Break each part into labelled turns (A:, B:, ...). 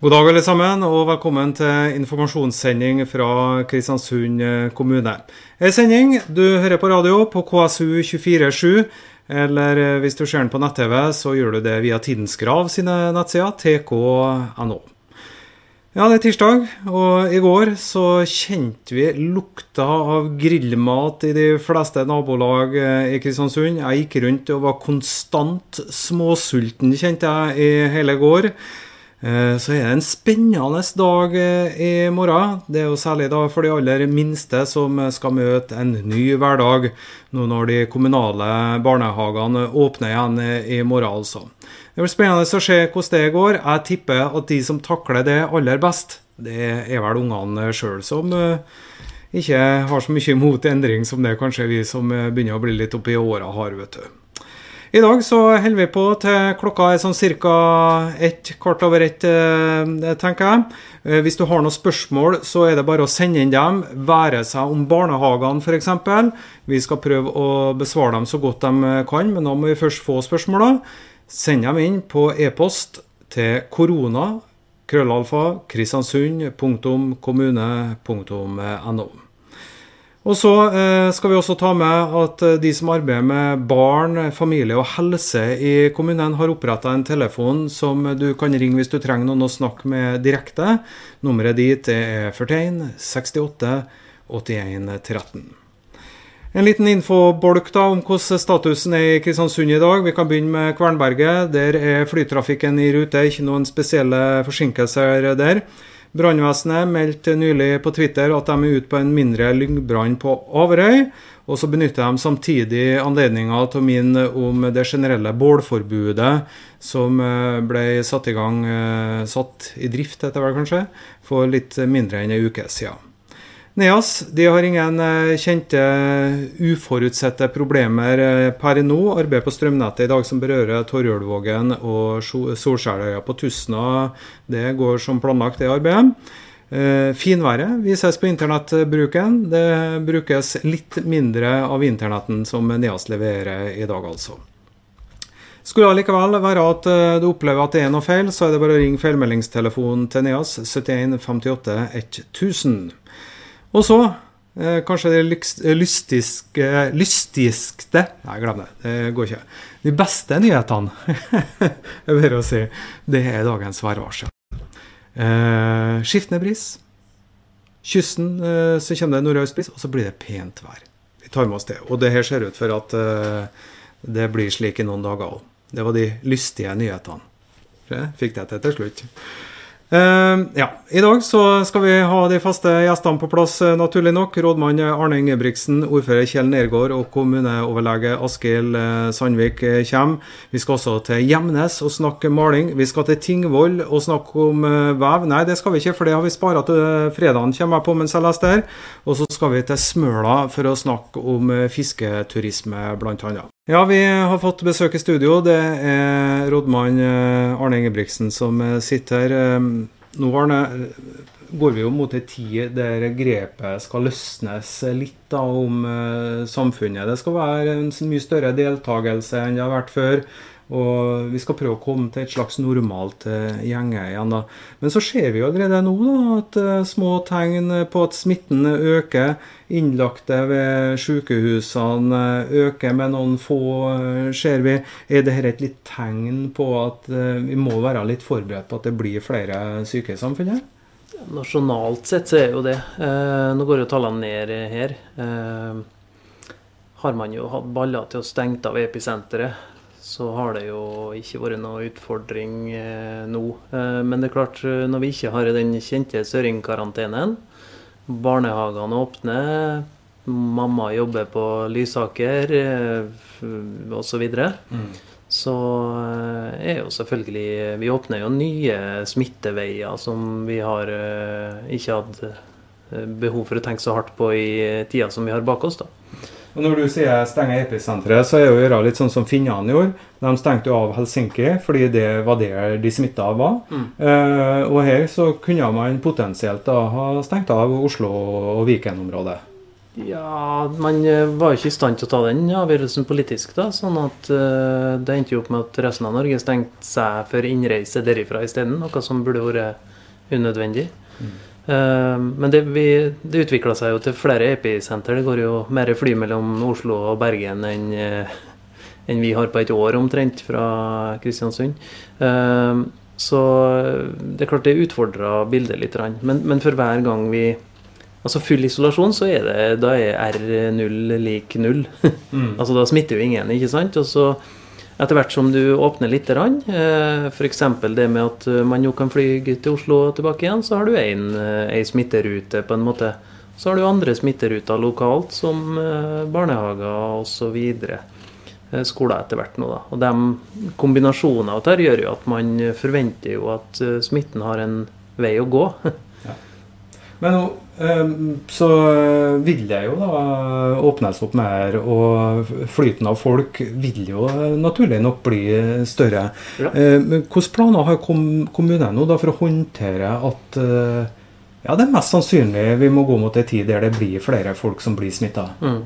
A: God dag alle sammen, og velkommen til informasjonssending fra Kristiansund kommune. En sending du hører på radio på KSU 247, eller hvis du ser den på nett-TV, så gjør du det via Tidens Grav sine nettsider, tk.no. Ja, det er tirsdag, og i går så kjente vi lukta av grillmat i de fleste nabolag i Kristiansund. Jeg gikk rundt og var konstant småsulten, kjente jeg, i hele går. Eh, så er det en spennende dag eh, i morgen. Det er jo særlig da for de aller minste som skal møte en ny hverdag nå når de kommunale barnehagene åpner igjen i morgen, altså. Det blir spennende å se hvordan det går. Jeg tipper at de som takler det aller best, det er vel ungene sjøl som eh, ikke har så mye imot endring som det kanskje vi som begynner å bli litt oppi åra har, vet du. I dag så holder vi på til klokka er sånn ca. ett, kvart over ett, eh, tenker jeg. Eh, hvis du har noen spørsmål, så er det bare å sende inn dem. Være seg om barnehagene f.eks. Vi skal prøve å besvare dem så godt de kan, men da må vi først få spørsmåla. Send dem inn på e-post til korona krøllalfa kristiansund.kommune.no. Og så eh, skal vi også ta med at eh, de som arbeider med barn, familie og helse i kommunen, har oppretta en telefon som du kan ringe hvis du trenger noen å snakke med direkte. Nummeret dit er 41 68 81 13. En liten infobolk da om hvordan statusen er i Kristiansund i dag. Vi kan begynne med Kvernberget. Der er flytrafikken i rute, ikke noen spesielle forsinkelser der. Brannvesenet meldte nylig på Twitter at de er ute på en mindre lyngbrann på Averøy. Og så benytter de samtidig anledninga til å minne om det generelle bålforbudet som eh, ble satt i gang, eh, satt i drift etter hvert kanskje, for litt mindre enn ei uke siden. NEAS de har ingen eh, kjente uforutsette problemer eh, per nå. Arbeider på strømnettet i dag som berører Torjulvågen og Solskjærøya på Tusna, det går som planlagt, det arbeidet. Eh, finværet vises på internettbruken. Det brukes litt mindre av internetten som NEAS leverer i dag, altså. Skulle det likevel være at du opplever at det er noe feil, så er det bare å ringe feilmeldingstelefonen til NEAS 71 58 1000. Og så eh, kanskje det eh, lystiske, Nei, glem det. Det går ikke. De beste nyhetene, er bare å si, det er dagens værvarsel. Eh, skiftende bris. Kysten eh, så kommer det nordøst bris, og så blir det pent vær. Vi tar med oss det. Og det her ser ut for at eh, det blir slik i noen dager òg. Det var de lystige nyhetene. Fikk det til til slutt. Uh, ja, I dag så skal vi ha de faste gjestene på plass, uh, naturlig nok. Rådmann Arne Ingebrigtsen, ordfører Kjell Nergård og kommuneoverlege Askild uh, Sandvik kommer. Vi skal også til Gjemnes og snakke maling. Vi skal til Tingvoll og snakke om vev. Nei, det skal vi ikke, for det har vi spara til fredagen, kommer jeg på mens jeg leser der. Og så skal vi til Smøla for å snakke om fisketurisme, blant annet. Ja, vi har fått besøk i studio. Det er rådmann eh, Arne Ingebrigtsen som eh, sitter her. Eh, nå Arne, går vi jo mot en tid der grepet skal løsnes litt da, om samfunnet. Det skal være en mye større deltakelse enn det har vært før. Og vi skal prøve å komme til et slags normalt uh, gjenge igjen. da. Men så ser vi jo allerede nå da, at uh, små tegn på at smitten øker. Innlagte ved sykehusene øker med noen få, uh, ser vi. Er dette et litt tegn på at vi må være litt forberedt på at det blir flere syke i samfunnet?
B: Nasjonalt sett så er jo det. nå går jo tallene ned her. har man jo hatt baller til å stenge av episenteret så har det jo ikke vært noe utfordring eh, nå. Eh, men det er klart, eh, når vi ikke har den kjente søringkarantenen, barnehagene åpner, mamma jobber på Lysaker osv., så, videre, mm. så er jo selvfølgelig Vi åpner jo nye smitteveier som vi har ikke hatt behov for å tenke så hardt på i tida som vi har bak oss. da.
A: Og Når du sier stenge episenteret, så er det gjøre litt sånn som finnene gjorde. De stengte jo av Helsinki fordi det var der de smitta var. Mm. Eh, og her så kunne man potensielt da ha stengt av Oslo og Viken-området.
B: Ja, man eh, var jo ikke i stand til å ta den avgjørelsen politisk, da. Sånn at uh, det endte jo opp med at resten av Norge stengte seg for innreise derifra isteden. Noe som burde vært unødvendig. Mm. Men det, vi, det utvikla seg jo til flere episenter. Det går jo mer fly mellom Oslo og Bergen enn enn vi har på et år omtrent fra Kristiansund. Så det er klart det utfordrer bildet litt. Men, men for hver gang vi Altså full isolasjon, så er det da er R0 lik null. Mm. altså da smitter jo ingen, ikke sant. Og så etter hvert som du åpner litt, eh, f.eks. det med at eh, man jo kan fly til Oslo og tilbake igjen, så har du en, eh, smitterute på en måte. Så har du andre smitteruter lokalt, som barnehager osv. Skoler etter hvert nå, da. Og de kombinasjonene av dette gjør jo at man forventer jo at smitten har en vei å gå. ja.
A: Men så eh, vil det jo da åpnes opp mer, og flyten av folk vil jo naturlig nok bli større. Ja. Ehm, hvilke planer har kommunen nå da for å håndtere at eh, ja, det er mest sannsynlig vi må gå mot en tid der det blir flere folk som blir smitta? Mm.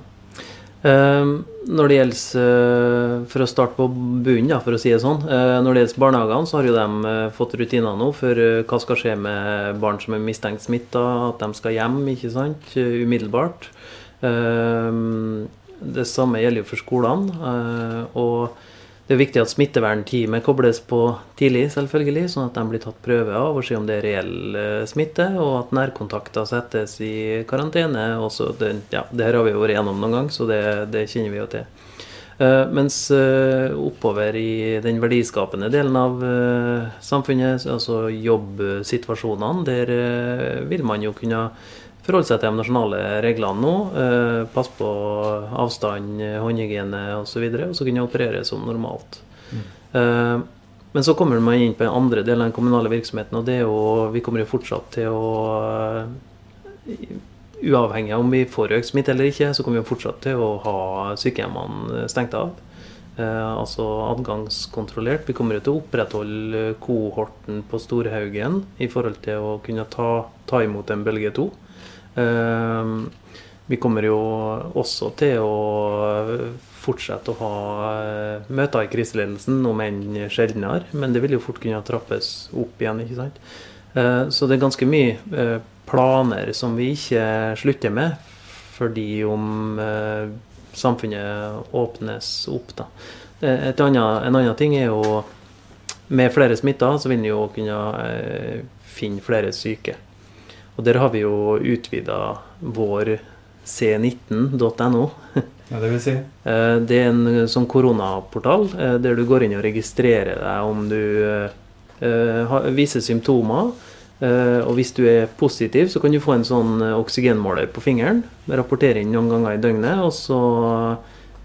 B: Ehm, når det gjelder, eh, For å starte på bunnen, for å si det sånn. Eh, når det gjelder barnehagene, så har jo de eh, fått rutiner nå for hva skal skje med barn som er mistenkt smitta. At de skal hjem ikke sant, umiddelbart. Ehm, det samme gjelder jo for skolene. og det er viktig at smittevernteamet kobles på tidlig, selvfølgelig, sånn at de blir tatt prøve av og se om det er reell eh, smitte, og at nærkontakter settes i karantene. Det, ja, det her har vi vært gjennom noen gang, så det, det kjenner vi jo til. Uh, mens uh, oppover i den verdiskapende delen av uh, samfunnet, altså jobbsituasjonene, der vil man jo kunne forholde seg til de nasjonale reglene nå. Eh, passe på avstand, håndhygiene osv. Og, og så kunne operere som normalt. Mm. Eh, men så kommer man inn på den andre delen av den kommunale virksomheten, og det er jo Vi kommer jo fortsatt til å eh, Uavhengig av om vi får økt smitte eller ikke, så kommer vi fortsatt til å ha sykehjemmene stengt av. Eh, altså adgangskontrollert. Vi kommer jo til å opprettholde kohorten på Storhaugen i forhold til å kunne ta, ta imot en bølge to. Ehm, vi kommer jo også til å fortsette å ha eh, møter i kriseledelsen, om enn sjeldnere. Men det vil jo fort kunne trappes opp igjen. ikke sant? Eh, så det er ganske mye eh, planer som vi ikke slutter med, fordi om samfunnet åpnes opp. da. Annet, en annen ting er jo med flere smitta, så vil en jo kunne finne flere syke. Og der har vi jo utvida vår c19.no.
A: Ja, det vil si?
B: Eh, det er en sånn koronaportal eh, der du går inn og registrerer deg om du eh, viser symptomer. Og hvis du er positiv, så kan du få en sånn oksygenmåler på fingeren. Rapportere inn noen ganger i døgnet, og så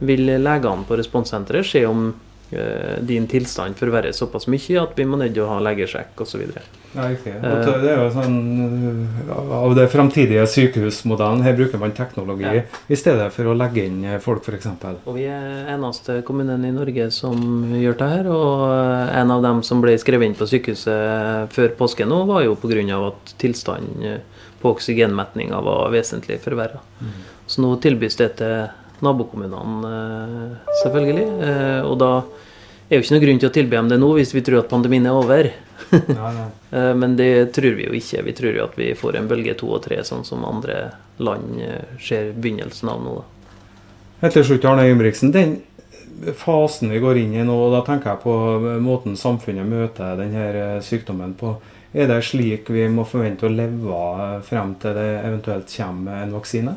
B: vil legene på responssenteret se om Eh, din tilstand forverres såpass mye at vi må nødt til å ha legesjekk osv.
A: Ja, okay. Eh, det er jo sånn eh, Av det framtidige sykehusmodellen, her bruker man teknologi ja. i stedet for å legge inn folk, f.eks.
B: Og vi er eneste kommunen i Norge som gjør det her. Og en av dem som ble skrevet inn på sykehuset før påske nå, var jo pga. at tilstanden på oksygenmetninga var vesentlig forverra. Mm. Så nå tilbys det til nabokommunene, eh, selvfølgelig. Eh, og da er jo ikke noe grunn til å tilby dem det nå hvis vi tror at pandemien er over. Nei, nei. Eh, men det tror vi jo ikke. Vi tror jo at vi får en bølge to og tre, sånn som andre land ser begynnelsen av nå.
A: Helt til slutt, Arne Ingebrigtsen. Den fasen vi går inn i nå, da tenker jeg på måten samfunnet møter denne sykdommen på. Er det slik vi må forvente å leve frem til det eventuelt kommer en vaksine?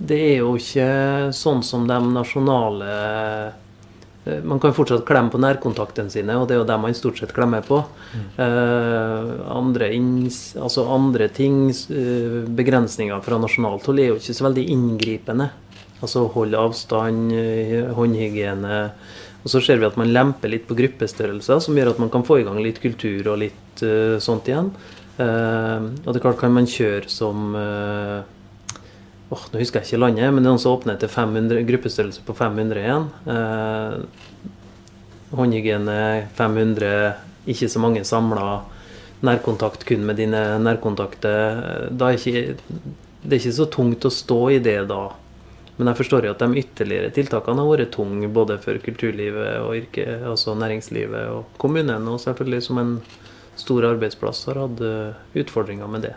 B: Det er jo ikke sånn som de nasjonale eh, Man kan fortsatt klemme på nærkontaktene sine, og det er jo dem man stort sett klemmer på. Mm. Eh, andre, altså andre ting, eh, begrensninger fra nasjonalt hold, er jo ikke så veldig inngripende. Altså holde avstand, eh, håndhygiene. Og så ser vi at man lemper litt på gruppestørrelser, som gjør at man kan få i gang litt kultur og litt uh, sånt igjen. Uh, og det er klart, kan man kjøre som uh, oh, Nå husker jeg ikke landet, men noen som åpner til 500, gruppestørrelse på 500 igjen. Eh, håndhygiene 500, ikke så mange samla. Nærkontakt kun med dine nærkontakter. Da er ikke, det er ikke så tungt å stå i det da. Men jeg forstår jo at de ytterligere tiltakene har vært tunge både for kulturlivet og yrke, altså næringslivet og kommunen, og selvfølgelig som en stor arbeidsplass har hatt eh, utfordringer med det.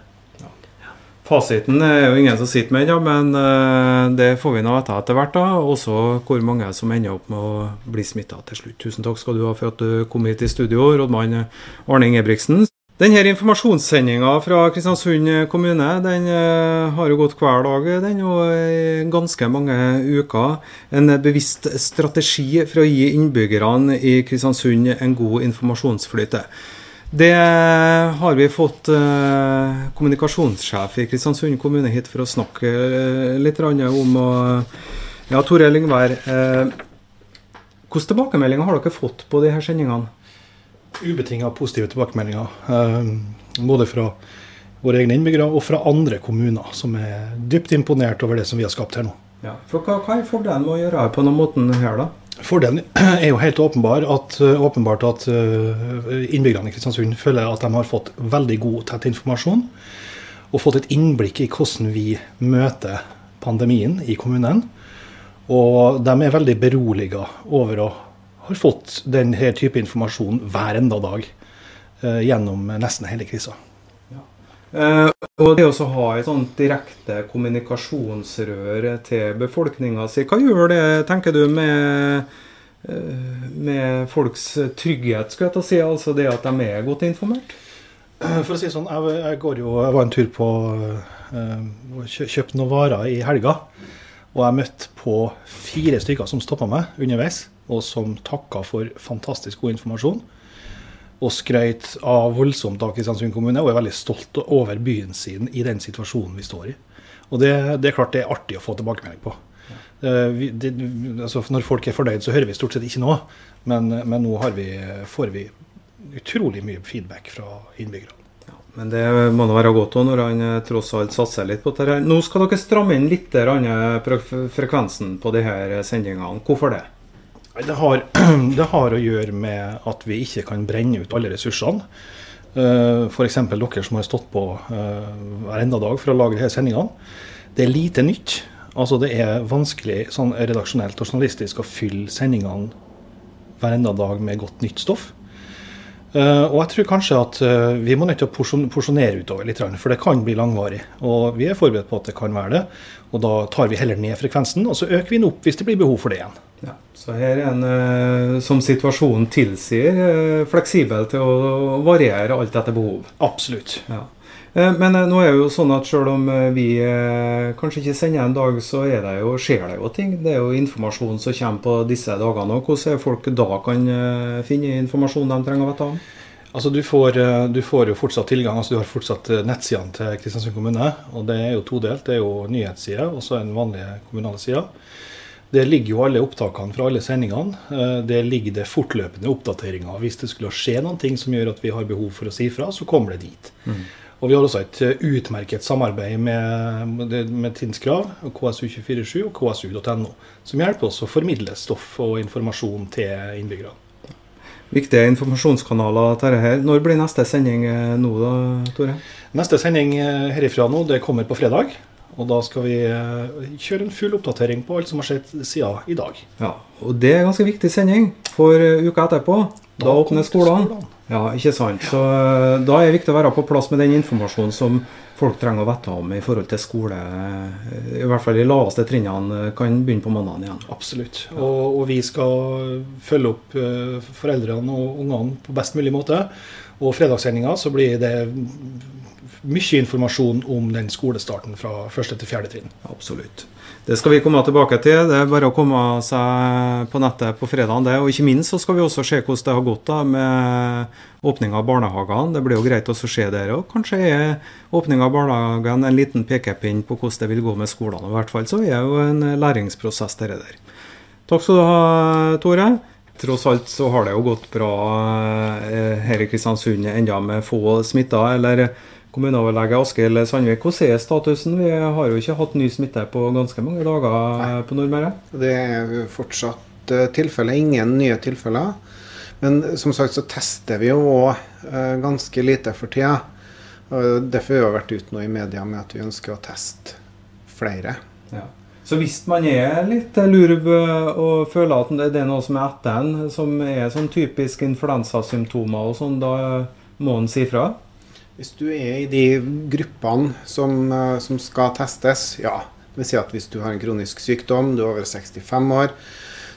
A: Fasiten er jo ingen som sitter med ennå, men uh, det får vi nå vite etter hvert. da, Også hvor mange som ender opp med å bli smitta til slutt. Tusen takk skal du ha for at du kom hit i studio, rådmann Arne Ingebrigtsen. Denne informasjonssendinga fra Kristiansund kommune den uh, har jo gått hver dag den, og ganske mange uker. En bevisst strategi for å gi innbyggerne i Kristiansund en god informasjonsflyt. Det har vi fått eh, kommunikasjonssjef i Kristiansund kommune hit for å snakke eh, litt om. Og, ja, Tore Lyngvær, eh, hvilke tilbakemeldinger har dere fått på disse sendingene?
C: Ubetinga positive tilbakemeldinger. Eh, både fra våre egne innbyggere og fra andre kommuner, som er dypt imponert over det som vi har skapt her nå.
A: Ja, for Hva, hva er fordelen med å gjøre det på denne måten her, da?
C: Fordelen er jo helt åpenbar at, åpenbart at eh, innbyggerne i Kristiansund føler at de har fått veldig god, tett informasjon. Og fått et innblikk i hvordan vi møter pandemien i kommunen. Og de er veldig beroliga over å ha fått denne type informasjon hver enda dag eh, gjennom nesten hele krisa.
A: Uh, og det å ha et sånt direkte kommunikasjonsrør til befolkninga si, hva gjør det, tenker du, med, uh, med folks trygghet, skal jeg si, altså det at de er godt informert?
C: Eh, for å si sånn, jeg, jeg, jo, jeg var en tur på og kjøpte noen varer i helga. Og jeg møtte på fire stykker som stoppa meg underveis, og som takka for fantastisk god informasjon og skrøt av voldsomt av Kristiansund kommune, og er veldig stolt over byen sin i den situasjonen vi står i. Og det, det er klart det er artig å få tilbakemelding på. Uh, vi, det, altså når folk er fornøyd, så hører vi stort sett ikke noe. Men, men nå vi, får vi utrolig mye feedback fra innbyggerne.
A: Ja, men det må da være godt òg, når han eh, tross alt satser litt på dette. Nå skal dere stramme inn litt frekvensen på de her sendingene. Hvorfor det?
C: Det har, det har, å gjøre med at vi ikke kan brenne ut alle ressursene. Eh, F.eks. dere som har stått på eh, hver enda dag for å lage disse sendingene. Det er lite nytt. Altså Det er vanskelig sånn redaksjonelt og journalistisk å fylle sendingene hver enda dag med godt nytt stoff. Uh, og jeg tror kanskje at uh, vi må nødt til å porsjonere utover litt, for det kan bli langvarig. Og vi er forberedt på at det kan være det. Og da tar vi heller ned frekvensen, og så øker vi den opp hvis det blir behov for det igjen.
A: Ja, så her er en, uh, som situasjonen tilsier, fleksibel til å variere alt etter behov.
C: Absolutt.
A: Ja. Eh, men eh, nå er det jo sånn at selv om eh, vi kanskje ikke sender en dag, så det jo, skjer det jo ting. Det er jo informasjon som kommer på disse dagene. og Hvordan er folk da kan finne informasjon de trenger å vite om?
C: Altså du får, du får, jo fortsatt tilgang. altså Du har fortsatt nettsidene til Kristiansund kommune. og Det er jo todelt. Det er jo nyhetssida og så den vanlige kommunale sida. Det ligger jo alle opptakene fra alle sendingene. Det ligger det fortløpende oppdateringer. Hvis det skulle skje noe som gjør at vi har behov for å si fra, så kommer det dit. Mm. Og vi har også et eh, utmerket samarbeid med, med Tinskrav, KSU247 og KSU.no, som hjelper oss å formidle stoff og informasjon til innbyggerne.
A: Viktige informasjonskanaler til dette. Når blir neste sending eh, nå, da, Tore?
C: Neste sending eh, herifra nå, det kommer på fredag. Og da skal vi kjøre en full oppdatering på alt som har skjedd siden i dag.
A: Ja, Og det er ganske viktig sending, for uka etterpå da, da åpner skolene. Ja, ikke sant. Så eh, Da er det viktig å være på plass med den informasjonen som folk trenger å vite om i forhold til skole. Eh, I hvert fall de laveste trinnene kan begynne på mandag igjen.
C: Absolutt. Ja. Og, og, vi skal følge opp foreldrene og ungene på best mulig måte. Og fredagssendinga så blir det mye informasjon om den skolestarten fra første til fjerde trinn.
A: Absolutt. Det skal vi komme tilbake til. Det er bare å komme seg på nettet på fredag. Og ikke minst så skal vi også se hvordan det har gått da med åpninga av barnehagene. Det blir jo greit å se der òg. Kanskje er åpninga av barnehagen en liten pekepinn på hvordan det vil gå med skolene. I hvert fall så er det jo en læringsprosess dette der. Takk skal du ha, Tore. Tross alt så har det jo gått bra eh, her i Kristiansund enda med få smitta. eller kommuneoverlege Askild Sandvik, hvordan er statusen? Vi har jo ikke hatt ny smitte på ganske mange dager Nei. på Nordmøre?
D: Det er fortsatt tilfelle. ingen nye tilfeller. Men som sagt så tester vi jo òg uh, ganske lite for tida. Derfor har vi vært ute nå i media med at vi ønsker å teste flere.
A: Ja. Så hvis man er litt lurv og føler at det er noe som er etter en, som er sånn typisk influensasymptomer og sånn, da må en si fra?
D: Hvis du er i de gruppene som, eh, som skal testes, ja. Det vil si at hvis du har en kronisk sykdom, du er over 65 år,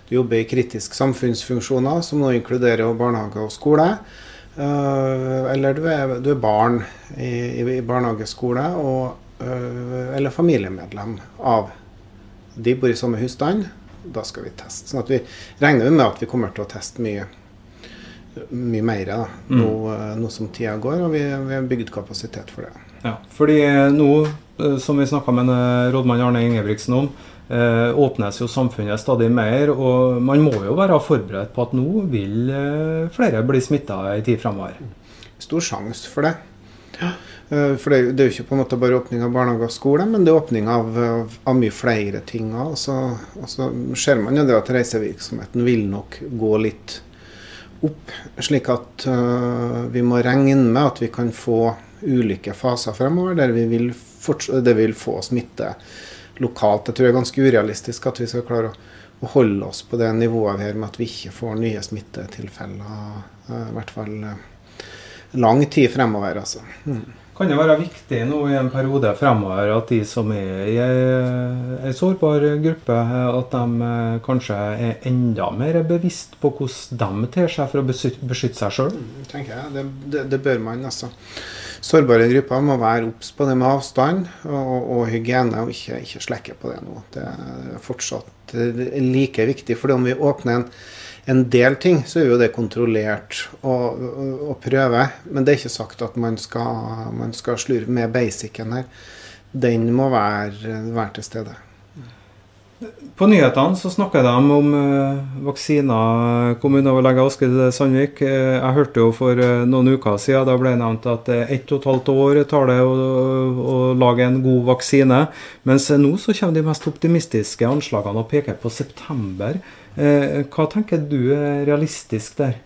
D: du jobber i kritisk samfunnsfunksjoner, som nå inkluderer barnehage og skole, eh, eller du er, du er barn i, i barnehageskole, og, eh, eller familiemedlem av de bor i samme husstand, da skal vi teste. Sånn at vi regner med at vi kommer til å teste mye, mye mer da, mm. nå, eh, nå, som tida går, og vi, vi har bygd kapasitet for det.
A: Ja, fordi nå, eh, som vi snakka med rådmann Arne Ingebrigtsen om, eh, åpnes jo samfunnet stadig mer, og man må jo være forberedt på at nå vil flere bli smitta i tid framover.
D: Stor sjanse for det. Ja. Eh, for det, det, er jo ikke på en måte bare åpning av barnehage og skole, men det er åpning av, av, av mye flere ting. Og så, og så ser man jo det at reisevirksomheten vil nok gå litt opp. Slik at uh, vi må regne med at vi kan få ulike faser fremover der vi vil, det vil få smitte lokalt. Jeg tror det er ganske urealistisk at vi skal klare å, å holde oss på det nivået her med at vi ikke får nye smittetilfeller. Uh, I hvert fall uh, lang tid fremover, altså. Mm.
A: Kan det være viktig nå i en periode fremover at de som er i ei sårbar gruppe, at de eh, kanskje er enda mer bevisst på hvordan de ter seg for å beskytte seg sjøl?
D: Mm, tenker jeg. Det, det, det, bør man. altså. Sårbare grupper må være obs på det med avstand og, og hygiene, og ikke, ikke slekke på det nå. Det er fortsatt like viktig. for om vi åpner en en del ting så er jo det kontrollert og, og, og prøve. Men det er ikke sagt at man skal, man skal slurve med basicen her. Den må være, være til stede.
A: På nyhetene så snakker de om uh, vaksiner. Kommuneoverlege Askild Sandvik. Uh, jeg hørte jo for uh, noen uker siden da ble det nevnt at ett og et halvt år tar det å, å, lage en god vaksine. Mens nå så kommer de mest optimistiske anslagene og peker på september. Eh, hva tenker du er realistisk der?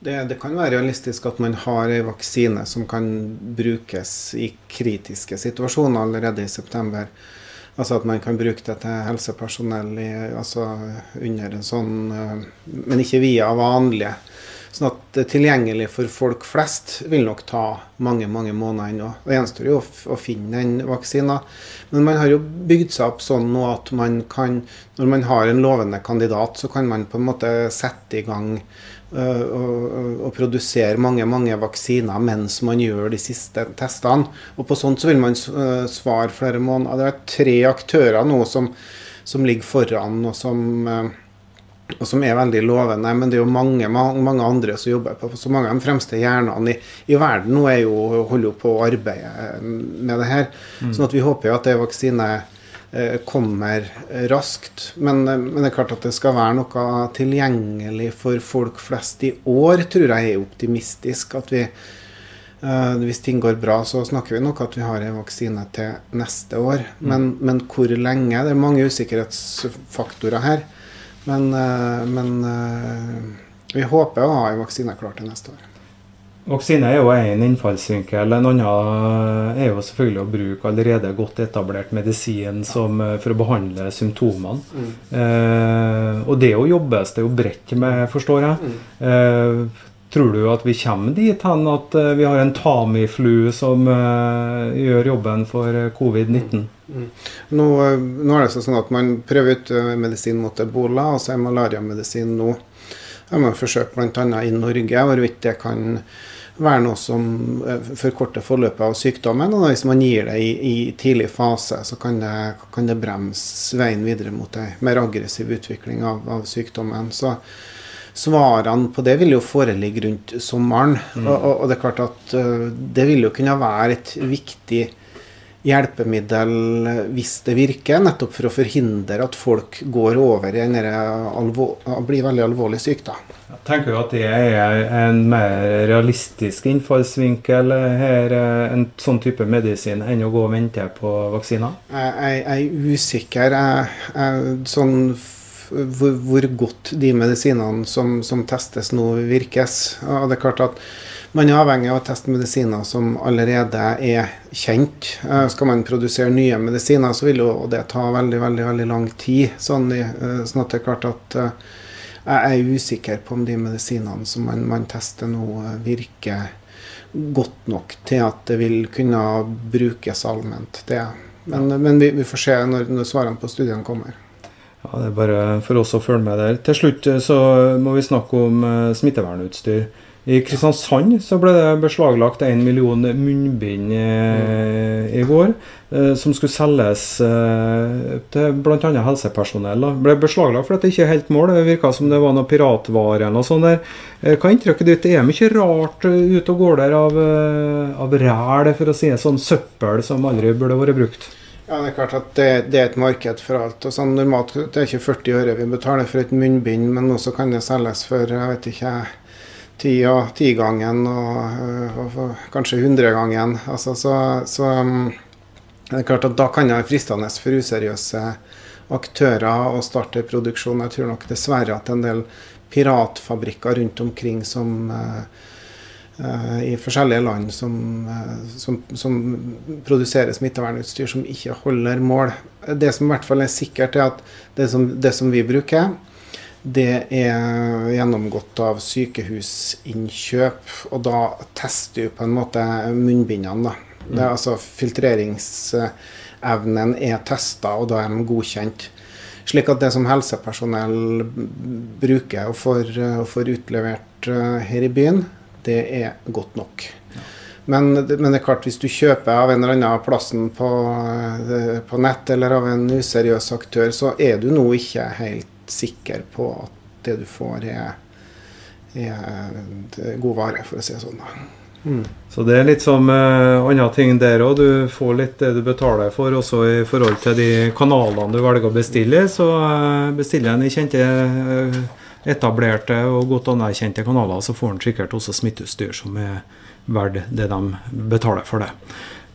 D: Det, det, kan være realistisk at man har en vaksine som kan brukes i kritiske situasjoner allerede i september. Altså at man kan bruke det til helsepersonell i, altså under en sånn eh, Men ikke via vanlige Sånn at det tilgjengelig for folk flest vil nok ta mange mange måneder ennå. Det gjenstår jo å, finne den vaksinen. Men man har jo bygd seg opp sånn nå at man kan, når man har en lovende kandidat, så kan man på en måte sette i gang og, produsere mange mange vaksiner mens man gjør de siste testene. Og på sånt så vil man svare flere måneder. Det er tre aktører nå som, som ligger foran, og som og som er veldig lovende. Men det er jo mange, mange andre som jobber på så mange av de fremste hjernene i, i, verden nå er jo, holder jo på å arbeide med det her. Mm. Sånn at vi håper jo at det vaksine eh, kommer raskt. Men, men, det er klart at det skal være noe tilgjengelig for folk flest i år, tror jeg er optimistisk. At vi, eh, hvis ting går bra, så snakker vi nok at vi har en vaksine til neste år. Mm. Men, men hvor lenge? Det er mange usikkerhetsfaktorer her. Men, eh, men eh, vi håper å ha en vaksine klar til neste år.
A: Vaksine er jo en innfallsvinkel. En annen er jo selvfølgelig å bruke allerede godt etablert medisin som, eh, for å behandle symptomene. Mm. Eh, og det jo jobbes det jo bredt med, forstår jeg. Mm. Eh, Tror du at vi kommer dit hen at vi har en Tamiflu som eh, gjør jobben for eh, covid-19? Mm.
D: Nå, nå, er det sånn at man prøver ut medisin mot ebola, og så er malariamedisin nå. Det har man forsøkt bl.a. i Norge, hvorvidt det kan være noe som forkorter forløpet av sykdommen. Og hvis man gir det i, i tidlig fase, så kan det, kan det, bremse veien videre mot en mer aggressiv utvikling av, av sykdommen. Så svarene på det vil jo foreligge rundt sommeren. Mm. Og, og, det er klart at det vil jo kunne være et viktig hjelpemiddel hvis det virker, nettopp for å forhindre at folk går over i en blir veldig alvorlig syk. da.
A: Jeg tenker jo at det er en mer realistisk innfallsvinkel her, en sånn type medisin, enn å gå og vente på vaksiner?
D: Jeg, jeg er usikker. Jeg, jeg, sånn hvor, hvor, godt de medisinene som, som, testes nå, virkes. Og det er klart at man er avhengig av å teste medisiner som allerede er kjent. Eh, skal man produsere nye medisiner, så vil jo det ta veldig veldig, veldig lang tid. Sånn, eh, sånn at det er klart at jeg er usikker på om de medisinene som man, man tester nå, virker godt nok til at det vil kunne brukes allment. Det. Men, men vi, vi, får se når, når svarene på studiene kommer.
A: Ja, Det er bare for oss å følge med der. Til slutt så må vi snakke om smittevernutstyr. I Kristiansand så ble det beslaglagt 1 million munnbind eh, i går, eh, som skulle selges eh, til bl.a. helsepersonell. Det ble beslaglagt fordi det ikke er helt mål. Det virka som det var noe piratvare eller noe sånt. der. Hva er inntrykket ditt? Det er mye rart ute og går der av, av ræl, for å si det sånn, søppel som aldri burde vært brukt?
D: Ja, Det er klart at det, det, er et marked for alt. og sånn Normalt det er ikke 40 øre vi betaler for et munnbind, men også kan det selges for jeg vet ikke, ti og tigangen og, og, og kanskje hundregangen. Altså, så, så um, det er klart at da kan det være fristende for useriøse aktører å starte produksjon. Jeg tror nok dessverre at en del piratfabrikker rundt omkring som uh, uh, i forskjellige land som, som, som, produserer smittevernutstyr som ikke holder mål. Det som i hvert fall er sikkert, er at det som, det som vi bruker, det er gjennomgått av sykehusinnkjøp, og da tester du på en måte munnbindene. da. Det er mm. altså Filtreringsevnen er testa, og da er de godkjent. Slik at det som helsepersonell bruker og får, og får utlevert eh, her i byen, det er godt nok. Men, men, det er klart, hvis du kjøper av en eller annen plassen på, eh, på nett eller av en useriøs aktør, så er du nå ikke helt sikker på at det du får, er, er god vare, for å si det sånn.
A: Mm. Så det er litt som uh, andre ting der òg. Du får litt det du betaler for, også i forhold til de kanalene du velger å bestille. Så uh, bestiller en i kjente, uh, etablerte og godt anerkjente kanaler, så får en sikkert også smitteutstyr som er verdt det de betaler for det.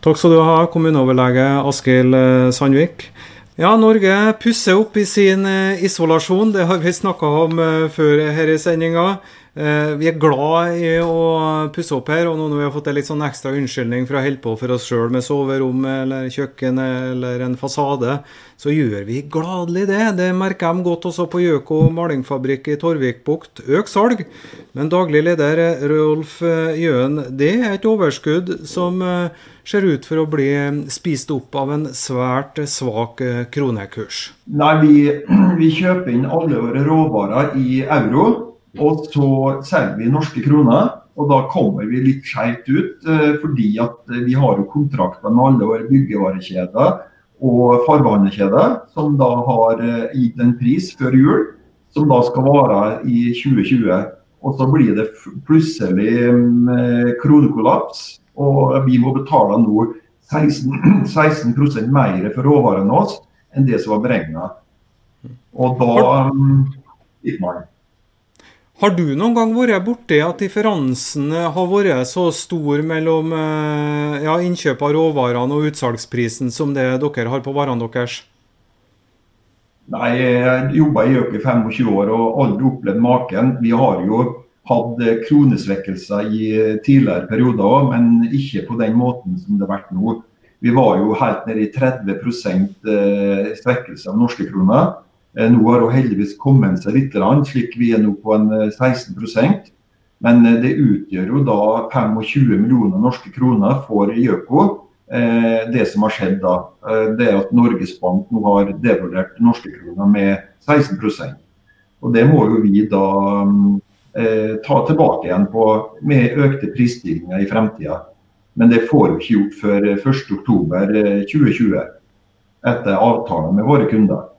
A: Takk skal du ha, kommuneoverlege Askild Sandvik. Ja, Norge pusser opp i sin eh, isolasjon. Det har vi snakka om eh, før her i sendinga. Eh, vi er glad i å pusse opp her, og nå når vi har fått en litt sånn ekstra unnskyldning for å holde på for oss sjøl med soverom eller kjøkken eller en fasade, så gjør vi gladelig det. Det merker de godt også på Gjøko malingfabrikk i Torvikbukt. Øk salg. Men daglig leder Rolf Jøen, det er et overskudd som ser ut for å bli spist opp av en svært svak eh, kronekurs?
E: Nei, vi, vi kjøper inn alle våre råvarer i euro, og så selger vi norske kroner. Og da kommer vi litt skjevt ut, eh, fordi at vi har jo kontrakter med alle våre byggevarekjeder og farvannkjeder, som da har eh, gitt en pris før jul, som da skal vare i 2020. Og så blir det plutselig mm, kronekollaps og vi må betale nå 16, 16% mer for råvarene oss enn det som var beregna. Og da gikk man.
A: Har du noen gang vært borti at differansen har vært så stor mellom eh, ja, innkjøp av råvarene og utsalgsprisen som det dere har på varene deres?
E: Nei, jeg jobba i Øk 25 år og aldri opplevd maken. Vi har jo hatt kronesvekkelser i tidligere perioder òg, men ikke på den måten som det har vært nå. Vi var jo helt nede i 30 eh, svekkelse av norske kroner. Eh, nå har hun heldigvis kommet seg litt, slik vi er nå på en 16 eh, Men det utgjør jo da 25 millioner norske kroner for Gjøko. Det som har skjedd da, det er at Norges Bank nå har devaluert norske kroner med 16% Og Det må jo vi da mm, eh, ta tilbake igjen på, med økte prisstigninger i fremtida. Men det får vi ikke gjort før 1.10.2020, eh, etter avtalen med våre kunder.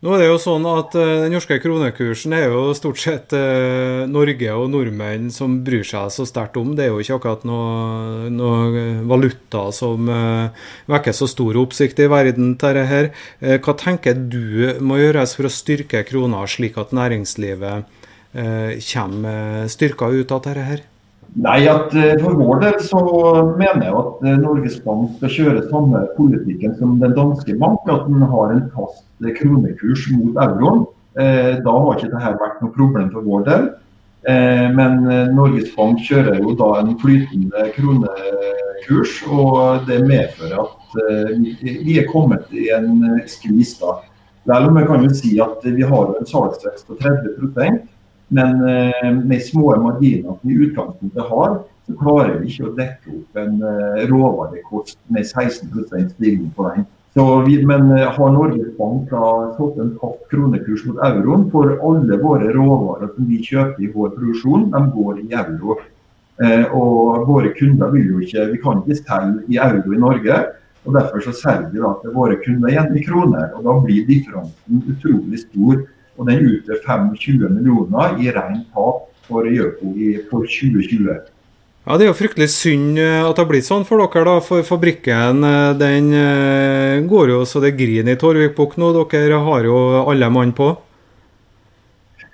A: Nå er det jo sånn at uh, Den norske kronekursen er jo stort sett uh, Norge og nordmenn som bryr seg så sterkt om. Det er jo ikke akkurat noe, noe valuta som uh, vekker så stor oppsikt i verden til dette. hva tenker du må gjøres for å styrke krona, slik at næringslivet Eh, kommer styrka ut av dette her?
E: Nei, at eh, For vår del så mener jeg at eh, Norges Bank skal kjøre samme politikken som den danske bank. At den har en fast kronekurs mot euroen. Da har ikke dette vært noe problem for vår del. Eh, men Norges Bank kjører jo da en flytende kronekurs, og det medfører at vi er kommet i en skvis da. Vel, vi kan jo si at vi har en salgsvekst på 30% men med små marginer vi i utgangspunktet har, så klarer vi ikke å dekke opp en råvarekost med 16 stigning på den. Vi, men eh, har Norges Bank fått en fast kronekurs mot euroen for alle våre råvarer som vi kjøper i vår produksjon, de går i euro. Eh, og våre kunder vil jo ikke, Vi kan ikke selge i euro i Norge. og Derfor så selger vi da til våre kunder igjen i kroner. og Da blir differansen utrolig stor. og Den utgjør 25 millioner i rent tap for Gjøko for 2020.
A: Ja, Det er jo fryktelig synd eh, at det har blitt sånn for dere. da, For fabrikken eh, den eh, går jo så det griner i Torvikbukk nå. Dere har jo alle mann på?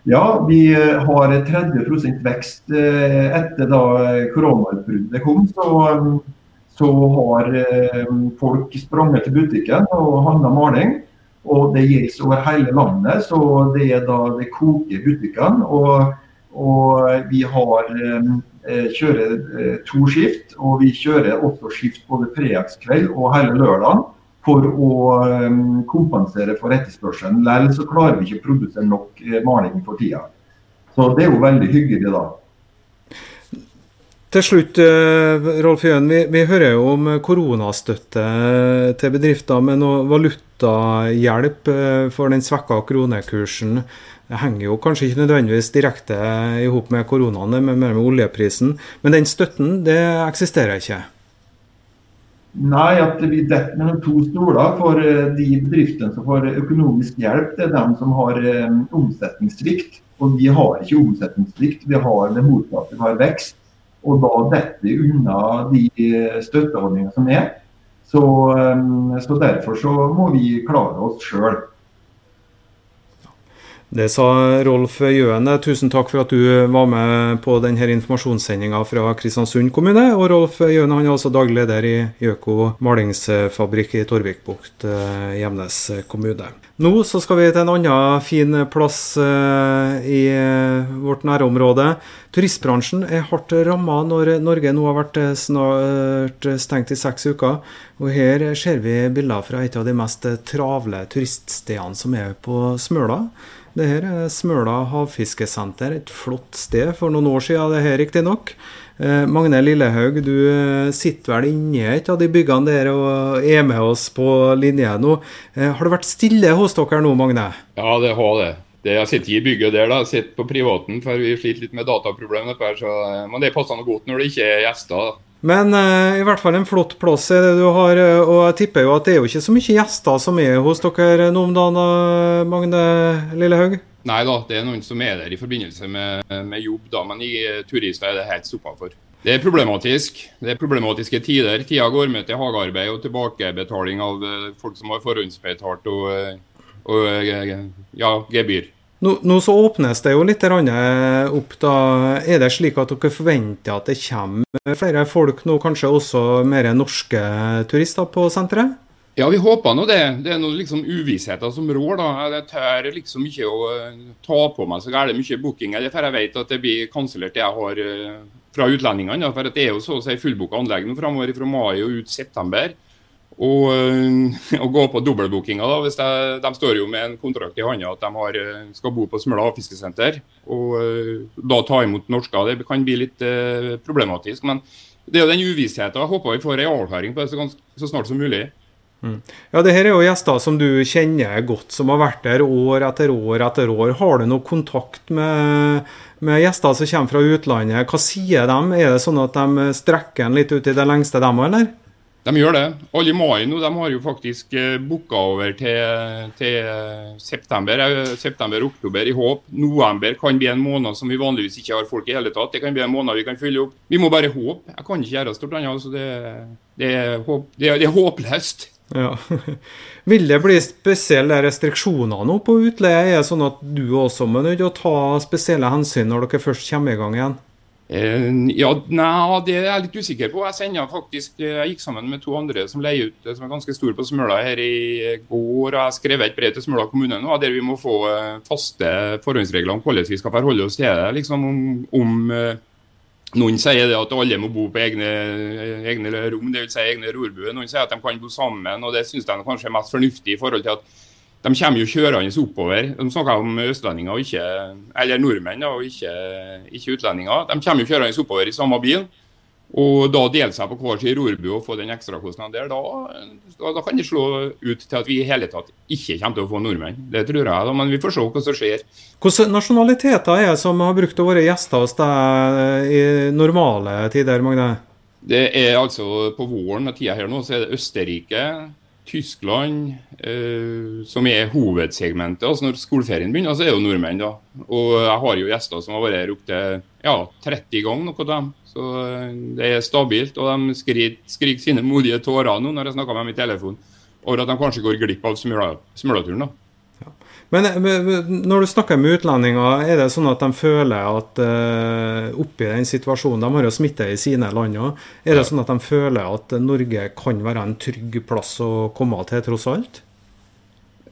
E: Ja, vi har 30% vekst etter da koronautbruddet kom. Så, så, har folk spranget til butikken og handla maling. Og det gjelder over hele landet, så det er da det koker i butikkene. Og, og vi har kjører eh, to skift, og vi kjører også skift både fredagskveld og hele lørdagen for å eh, kompensere for etterspørselen. Likevel så klarer vi ikke å produsere nok maling for tida. Så det er jo veldig hyggelig, da.
A: Til slutt, Rolf Jøen, vi, vi, hører jo om koronastøtte til bedrifter med noe valutahjelp for den svekka kronekursen. Det henger jo kanskje ikke nødvendigvis direkte i hop med koronaen, men med oljeprisen. Men den støtten, det eksisterer ikke?
E: Nei, at vi detter mellom to stoler. For eh, de bedriftene som får økonomisk hjelp, det er dem som har omsetningssvikt. Og vi har ikke omsetningssvikt, vi har det motsatte, vi har vekst. Og da detter unna de eh, støtteordningene som er. Så, um, så derfor så må vi klare oss sjøl.
A: Det sa Rolf Jøen. Tusen takk for at du var med på denne informasjonssendinga fra Kristiansund kommune. Og Rolf Jøen han er altså daglig leder i Gjøko malingsfabrikk i Torvikbukt, eh, Gjemnes kommune. Nå så skal vi til en annen fin plass eh, i eh, vårt nærområde. Turistbransjen er hardt ramma når Norge nå har vært snart stengt i seks uker. Og her ser vi bilder fra et av de mest travle turiststedene som er på Smøla. Det her er Smøla havfiskesenter, et flott sted for noen år siden, det her riktignok. Eh, Magne Lillehaug, du eh, sitter vel inni et av de byggene der og er med oss på linje nå. Eh, har det vært stille hos dere nå, Magne?
F: Ja, det har det. det jeg sitter i bygget der, da. Jeg sitter på privaten, for vi sliter litt med dataproblemer. Så, men det passer noe godt når det ikke er gjester. da.
A: Men uh, i hvert fall en flott plass er det du har. Eh, og jeg tipper jo at det er jo ikke så mye gjester som er hos dere nå om dagen, Magne Lillehaug?
F: Nei da, det er noen som er der i forbindelse med, med jobb, da, men i turister er det helt stoppa for. Det er problematisk. Det er problematiske tider. Tida går med til hagearbeid og tilbakebetaling av eh, folk som har forhåndsbetalt og, og ja, gebyr.
A: Nå, nå, så åpnes det jo litt opp. da. Er det slik at dere forventer at det kommer flere folk nå, kanskje også mer norske turister på senteret?
F: Ja, vi håper nå det. Det er noen liksom uvissheter som rår. da. Jeg tør liksom ikke å eh, ta på meg så gærent mye bookinger. For jeg vet at det blir kansellert det jeg har eh, fra utlendingene. For det er jo så å si fullbooka anlegg nå framover fra mai og ut september og, og eh, gå på dobbeltbookinga. hvis de, de, står jo med en kontrakt i hånda at de har, eh, skal bo på Smøla fiskesenter. Og eh, da ta imot norsker. Det kan bli litt eh, problematisk. Men det er jo den uvissheten. Jeg håper vi får en avklaring på det så, så snart som mulig.
A: Mm. Ja, det her er jo gjester som du kjenner godt, som har vært der år etter år etter år. Har du noe kontakt med, med gjester som kommer fra utlandet? Hva sier de? Er det sånn at de strekker en litt ut i det lengste, dem òg, eller?
F: De gjør det. Alle i mai nå de har jo faktisk eh, booka over til, til september-oktober september-oktober i håp. November kan bli en måned som vi vanligvis ikke har folk i hele tatt. Det kan bli en måned vi kan fylle opp. Vi må bare håpe. Jeg kan ikke gjøre stort annet. Altså det, det, det, det er håpløst.
A: Ja. Vil det bli spesielle restriksjoner nå på utleie? Er det sånn at du også må nødt å ta spesielle hensyn når dere først kommer i gang igjen?
F: Eh, ja, nei, det er jeg litt usikker på. Jeg sender faktisk, eh, jeg gikk sammen med to andre som leier ut, som er ganske store på Smøla her i går. og Jeg skrev et brev til Smøla kommune nå, der vi må få faste forhåndsregler om hvordan vi skal forholde oss til det. liksom om, om noen sier det at alle må bo på egne, egne rom, dvs. Si egne rorbuer. Noen sier at de kan bo sammen, og det syns de kanskje er mest fornuftig i forhold til at de kommer jo kjørende oppover. De snakker om østlendinger, og ikke, eller nordmenn og ikke, ikke utlendinger. De kommer jo kjørende oppover i samme bil. Og da dele seg på hver sin rorbu og få den ekstrakostnaden der, da, da, da, kan det slå ut til at vi i hele tatt ikke kommer til å få nordmenn. Det tror jeg, da, men vi får se hva som skjer.
A: Hvilke nasjonaliteter er det som har brukt å være gjester hos deg i normale tider, Magne?
F: Det er altså På våren og tida her nå, så er det Østerrike, Tyskland, eh, som er hovedsegmentet. altså Når skoleferien begynner, så er det jo nordmenn. da. Og jeg har jo gjester som har vært her opptil ja, 30 ganger. noe av dem. Så eh, det er stabilt. Og de skriker, skriker sine modige tårer nå når jeg snakker med dem i telefon, over at de kanskje går glipp av smulaturen. da.
A: Men når du snakker med utlendinger, er det sånn at de føler at uh, oppi den situasjonen De har jo smitte i sine land òg. Er det sånn at de føler at Norge kan være en trygg plass å komme til, tross alt?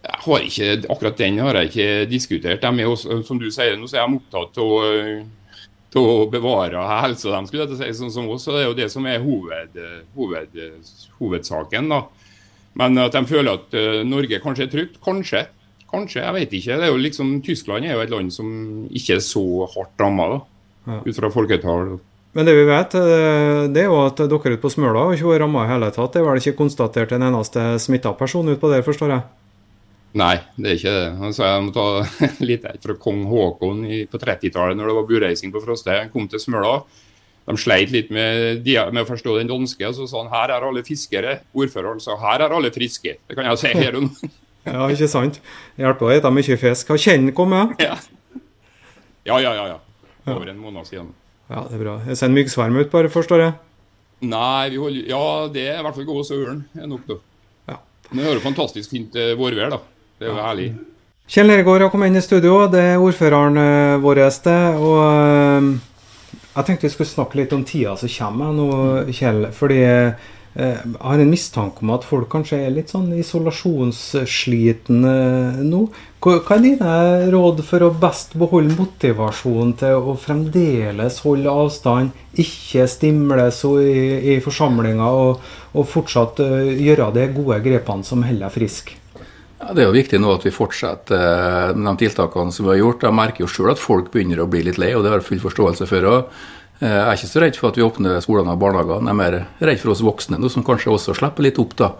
F: Jeg har ikke, Akkurat den har jeg ikke diskutert. De er også, som du sier, nå så er de opptatt av å bevare helsa deres, skulle jeg si, sånn som oss. Det er jo det som er hoved, hoved, hovedsaken. da. Men at de føler at Norge kanskje er trygt, kanskje. Kanskje, jeg vet ikke. Det er jo liksom, Tyskland er jo et land som ikke er så hardt ramma, ja. ut fra folketall.
A: Men det vi vet, eh, det er jo at dere ute på Smøla har ikke vært ramma i hele tatt. Det er vel ikke konstatert en eneste smitta person utpå der, forstår jeg?
F: Nei, det er ikke det. Altså, jeg må ta litt fra kong Haakon på 30-tallet, når det var bureising på Frostøy. Han kom til Smøla. De sleit litt med, med, å forstå den danske. Så sa han her er alle fiskere. Ordføreren sa her er alle friske. Det kan jeg si her og nå.
A: Ja, ikke sant? Hjelper å spise mye fisk. Har kjenne kommet?
F: Ja. ja, ja, ja. ja. Over en måned siden.
A: Ja, det er bra. Jeg sender myggsverm ut, bare, forstår jeg?
F: Nei, vi holder, ja, det er i hvert fall gås og ørn er nok, da. Ja. Men det er jo fantastisk fint eh, vårvær, da. Det er jo ja. herlig.
A: Kjell Nergård har kommet inn i studio. Det er ordføreren uh, vår. Det, og uh, jeg tenkte vi skulle snakke litt om tida som kommer nå, Kjell. fordi Eh, jeg har en mistanke om at folk kanskje er litt sånn isolasjonsslitne nå. Hva er dine råd for å best beholde motivasjonen til å fremdeles holde avstand, ikke stimles i, i forsamlinger, og, og, fortsatt uh, gjøre de gode grepene som holder frisk?
G: Ja, det er jo viktig nå at vi fortsetter med de tiltakene som vi har gjort. Jeg merker jo sjøl at folk begynner å bli litt lei, og det har jeg full forståelse for. Også. Eh, jeg er ikke så redd for at vi åpner skolene og barnehagene. Jeg er mer redd for oss voksne, noe som kanskje også slipper litt opp. da.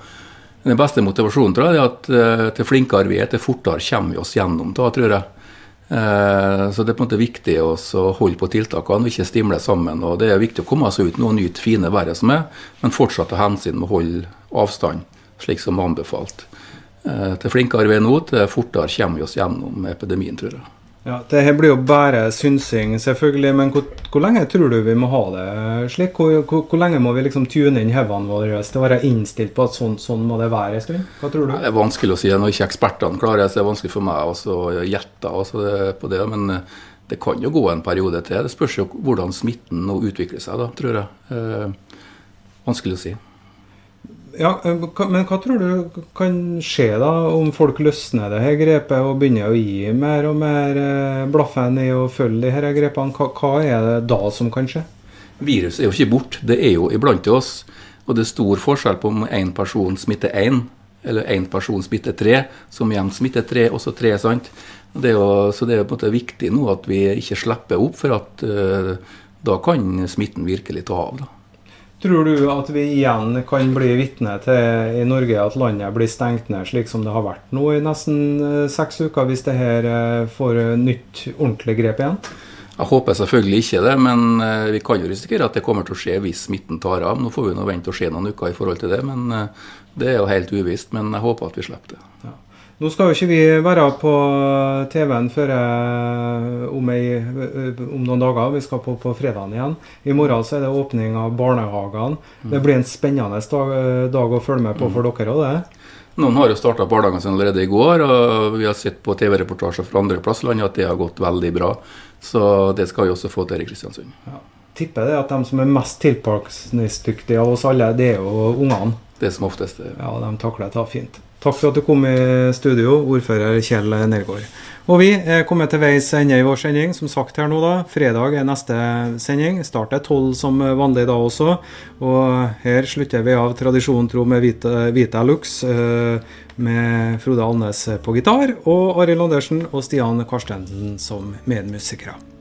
G: Den beste motivasjonen tror jeg, er at eh, til flinkere vi er, til fortere kommer vi oss gjennom da, tror jeg. Eh, så det er på en måte viktig å holde på tiltakene og ikke stimle sammen. og Det er viktig å komme seg ut nå og nyte fine været som er, men fortsatt ta hensyn med å holde avstand, slik som anbefalt. Til flinkere vi er nå, til fortere kommer vi oss gjennom epidemien, tror jeg.
A: Ja, Det her blir jo bare synsing, selvfølgelig. Men hvor, hvor, lenge tror du vi må ha det slik? Hvor, hvor, hvor lenge må vi liksom tune inn hodene våre til å være innstilt på at sånn, sånn må det være? Hva tror du?
G: Det er vanskelig å si. Når ikke ekspertene klarer det, så det er vanskelig for meg å gjette på det. Men eh, det kan jo gå en periode til. Det spørs jo hvordan smitten nå utvikler seg, da, tror jeg. Eh, vanskelig å si.
A: Ja, eh, Men hva tror du kan skje da, om folk løsner det her grepet og begynner å gi mer og mer eh, blaffen i å følge de her grepene? Hva, er det da som kan skje?
G: Viruset er jo ikke borte, det er jo iblant oss. Og det er stor forskjell på om én person smitter én, eller én person smitter tre, som igjen smitter tre, også tre. sant? Det jo, så det er på en måte viktig nå at vi ikke slipper opp, for at uh, da kan smitten virkelig ta av. da.
A: Tror du at vi igjen kan bli vitne til i Norge at landet blir stengt ned slik som det har vært nå i nesten eh, seks uker, hvis det her eh, får nytt ordentlig grep igjen?
G: Jeg håper selvfølgelig ikke det, men eh, vi kan jo risikere at det kommer til å skje hvis smitten tar av. Nå får vi nå vente og se noen uker i forhold til det, men det er jo helt uvisst. Men jeg håper at vi slipper det. Ja.
A: Nå skal jo ikke vi være på TV-en før eh, om, eh, om, noen dager. Vi skal på, på fredagen igjen. I morgen så er det åpning av barnehagene. Mm. Det blir en spennende dag, eh, dag å følge med på for mm. dere òg, det?
G: Noen har jo starta barnehagen sine allerede i går, og vi har sett på TV-reportasjer fra andre plasser i landet at det har gått veldig bra. Så det skal vi også få til i Kristiansund. Ja.
A: tipper det at de som er mest tilpasningsdyktige av oss alle, det er jo ungene.
G: Det som oftest.
A: Ja, de takler det fint. Takk for at du kom i studio, ordfører Kjell Nergård. Og vi er kommet til veis ende i vår sending. Som sagt her nå, da. Fredag er neste sending. Start er tolv som vanlig da også. Og her slutter vi av tradisjonen tro med Vita, Vita Lux. eh, Med Frode Alnes på gitar og Arild Andersen og Stian Karstensen som medmusikere.